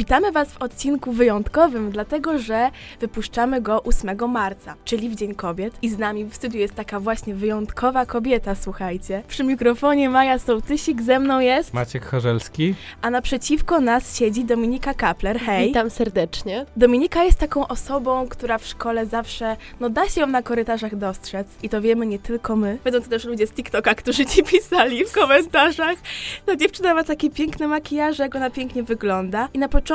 Witamy Was w odcinku wyjątkowym, dlatego że wypuszczamy go 8 marca, czyli w Dzień Kobiet. I z nami w studiu jest taka właśnie wyjątkowa kobieta, słuchajcie. Przy mikrofonie Maja Sołtysik, ze mną jest, Maciek Chorzelski. a naprzeciwko nas siedzi Dominika Kapler. Hej! Witam serdecznie. Dominika jest taką osobą, która w szkole zawsze, no da się ją na korytarzach dostrzec. I to wiemy nie tylko my. Wiedzą to też ludzie z TikToka, którzy ci pisali w komentarzach. Ta dziewczyna ma takie piękne makijaże, jak ona pięknie wygląda. I na początku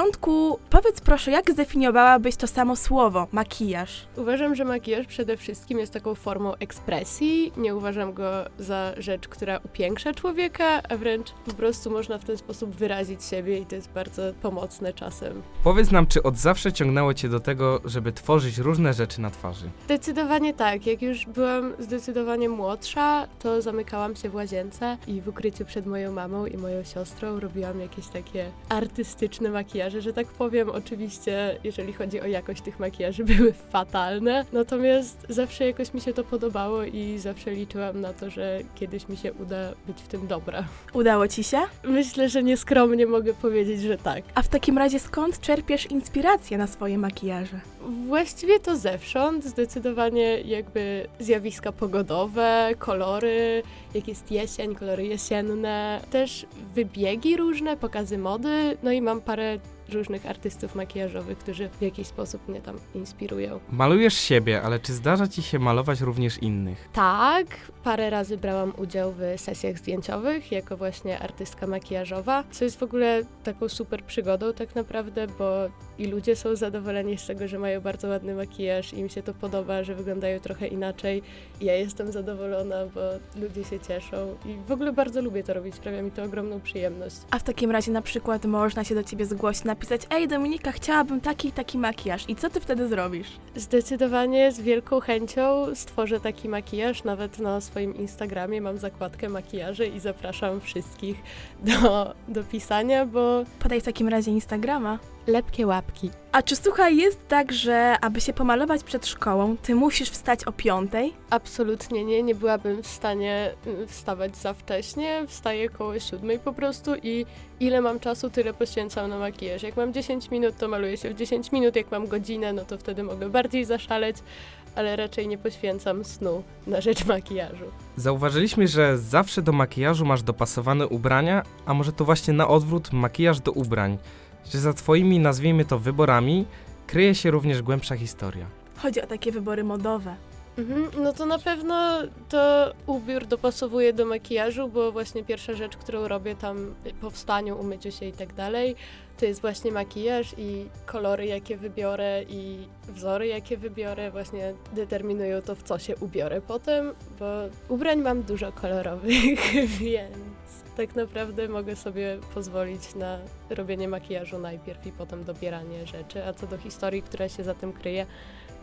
powiedz proszę, jak zdefiniowałabyś to samo słowo, makijaż? Uważam, że makijaż przede wszystkim jest taką formą ekspresji. Nie uważam go za rzecz, która upiększa człowieka, a wręcz po prostu można w ten sposób wyrazić siebie i to jest bardzo pomocne czasem. Powiedz nam, czy od zawsze ciągnęło cię do tego, żeby tworzyć różne rzeczy na twarzy? Zdecydowanie tak. Jak już byłam zdecydowanie młodsza, to zamykałam się w łazience i w ukryciu przed moją mamą i moją siostrą robiłam jakieś takie artystyczne makijaże, że tak powiem. Oczywiście, jeżeli chodzi o jakość tych makijaży, były fatalne. Natomiast zawsze jakoś mi się to podobało i zawsze liczyłam na to, że kiedyś mi się uda być w tym dobra. Udało ci się? Myślę, że nieskromnie mogę powiedzieć, że tak. A w takim razie skąd czerpiesz inspirację na swoje makijaże? Właściwie to zewsząd, zdecydowanie jakby zjawiska pogodowe, kolory, jak jest jesień, kolory jesienne, też wybiegi różne, pokazy mody, no i mam parę różnych artystów makijażowych, którzy w jakiś sposób mnie tam inspirują. Malujesz siebie, ale czy zdarza ci się malować również innych? Tak, parę razy brałam udział w sesjach zdjęciowych jako właśnie artystka makijażowa, co jest w ogóle taką super przygodą tak naprawdę, bo i ludzie są zadowoleni z tego, że mają bardzo ładny makijaż, im się to podoba, że wyglądają trochę inaczej. Ja jestem zadowolona, bo ludzie się cieszą i w ogóle bardzo lubię to robić, sprawia mi to ogromną przyjemność. A w takim razie na przykład można się do ciebie zgłosić, napisać Ej Dominika, chciałabym taki i taki makijaż. I co ty wtedy zrobisz? Zdecydowanie z wielką chęcią stworzę taki makijaż, nawet na swoim Instagramie mam zakładkę makijaże i zapraszam wszystkich do, do pisania, bo Podaj w takim razie Instagrama. Lepkie łapki. A czy słuchaj, jest tak, że aby się pomalować przed szkołą, ty musisz wstać o piątej? Absolutnie nie, nie byłabym w stanie y, wstawać za wcześnie, wstaję koło siódmej po prostu i ile mam czasu, tyle poświęcam na makijaż. Jak mam 10 minut, to maluję się w 10 minut, jak mam godzinę, no to wtedy mogę bardziej zaszaleć, ale raczej nie poświęcam snu na rzecz makijażu. Zauważyliśmy, że zawsze do makijażu masz dopasowane ubrania, a może to właśnie na odwrót makijaż do ubrań. Że za twoimi, nazwijmy to, wyborami kryje się również głębsza historia. Chodzi o takie wybory modowe. Mhm, no to na pewno to ubiór dopasowuje do makijażu, bo właśnie pierwsza rzecz, którą robię tam po wstaniu, umyciu się i tak dalej, to jest właśnie makijaż i kolory, jakie wybiorę i wzory, jakie wybiorę, właśnie determinują to, w co się ubiorę potem, bo ubrań mam dużo kolorowych, więc tak naprawdę mogę sobie pozwolić na robienie makijażu najpierw i potem dobieranie rzeczy, a co do historii, która się za tym kryje,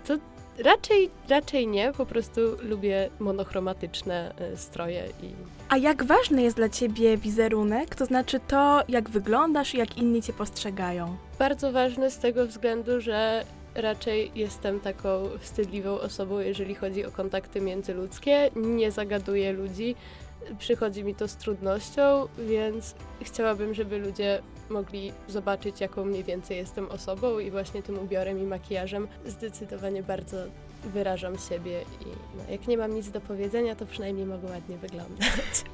to Raczej, raczej nie, po prostu lubię monochromatyczne y, stroje i A jak ważny jest dla ciebie wizerunek, to znaczy to, jak wyglądasz i jak inni cię postrzegają? bardzo ważne z tego względu, że raczej jestem taką wstydliwą osobą, jeżeli chodzi o kontakty międzyludzkie. Nie zagaduję ludzi, przychodzi mi to z trudnością, więc chciałabym, żeby ludzie mogli zobaczyć, jaką mniej więcej jestem osobą i właśnie tym ubiorem i makijażem zdecydowanie bardzo wyrażam siebie i no, jak nie mam nic do powiedzenia, to przynajmniej mogę ładnie wyglądać.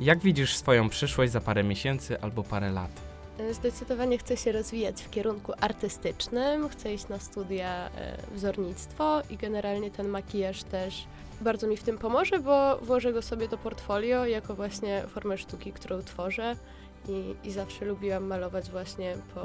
Jak widzisz swoją przyszłość za parę miesięcy albo parę lat? Zdecydowanie chcę się rozwijać w kierunku artystycznym, chcę iść na studia e, wzornictwo i generalnie ten makijaż też bardzo mi w tym pomoże, bo włożę go sobie do portfolio jako właśnie formę sztuki, którą tworzę i, i zawsze lubiłam malować właśnie po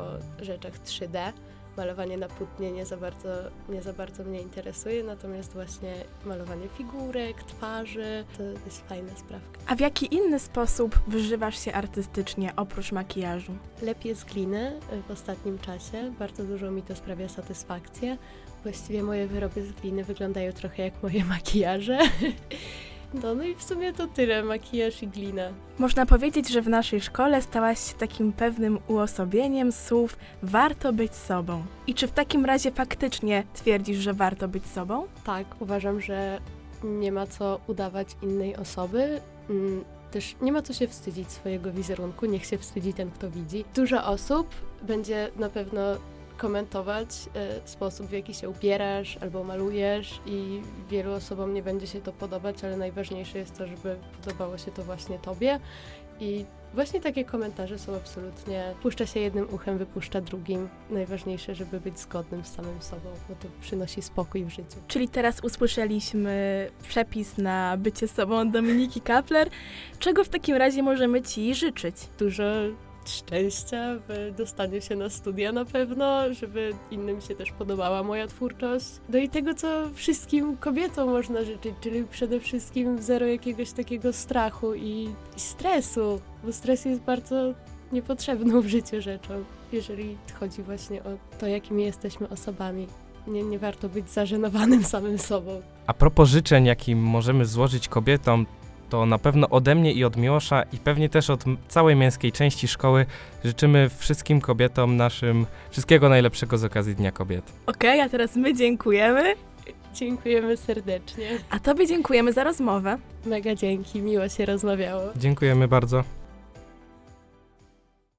rzeczach 3D. Malowanie na płótnie nie za, bardzo, nie za bardzo mnie interesuje, natomiast właśnie malowanie figurek, twarzy to jest fajna sprawka. A w jaki inny sposób wyżywasz się artystycznie oprócz makijażu? Lepiej z gliny y, w ostatnim czasie. Bardzo dużo mi to sprawia satysfakcję. Właściwie moje wyroby z gliny wyglądają trochę jak moje makijaże. No, no i w sumie to tyle, makijaż i glina. Można powiedzieć, że w naszej szkole stałaś się takim pewnym uosobieniem słów warto być sobą. I czy w takim razie faktycznie twierdzisz, że warto być sobą? Tak, uważam, że nie ma co udawać innej osoby. Mm, Też nie ma co się wstydzić swojego wizerunku, niech się wstydzi ten, kto widzi. Dużo osób będzie na pewno komentować e, sposób, w jaki się ubierasz albo malujesz i wielu osobom nie będzie się to podobać, ale najważniejsze jest to, żeby podobało się to właśnie tobie i właśnie takie komentarze są absolutnie, puszcza się jednym uchem, wypuszcza drugim. Najważniejsze, żeby być zgodnym z samym sobą, bo to przynosi spokój w życiu. Czyli teraz usłyszeliśmy przepis na bycie sobą Dominiki Kapler. Czego w takim razie możemy Ci życzyć? dużo szczęścia w dostaniu się na studia na pewno, żeby innym się też podobała moja twórczość. No i tego, co wszystkim kobietom można życzyć, czyli przede wszystkim zero jakiegoś takiego strachu i, i stresu, bo stres jest bardzo niepotrzebną w życiu rzeczą, jeżeli chodzi właśnie o to, jakimi jesteśmy osobami. Nie, nie warto być zażenowanym samym sobą. A propos życzeń, jakim możemy złożyć kobietom, to na pewno ode mnie i od Miłosza i pewnie też od całej męskiej części szkoły życzymy wszystkim kobietom naszym wszystkiego najlepszego z okazji Dnia Kobiet. Okej, a teraz my dziękujemy, Dziękujemy serdecznie. a Tobie dziękujemy za rozmowę. Mega dzięki, miło się rozmawiało. Dziękujemy bardzo.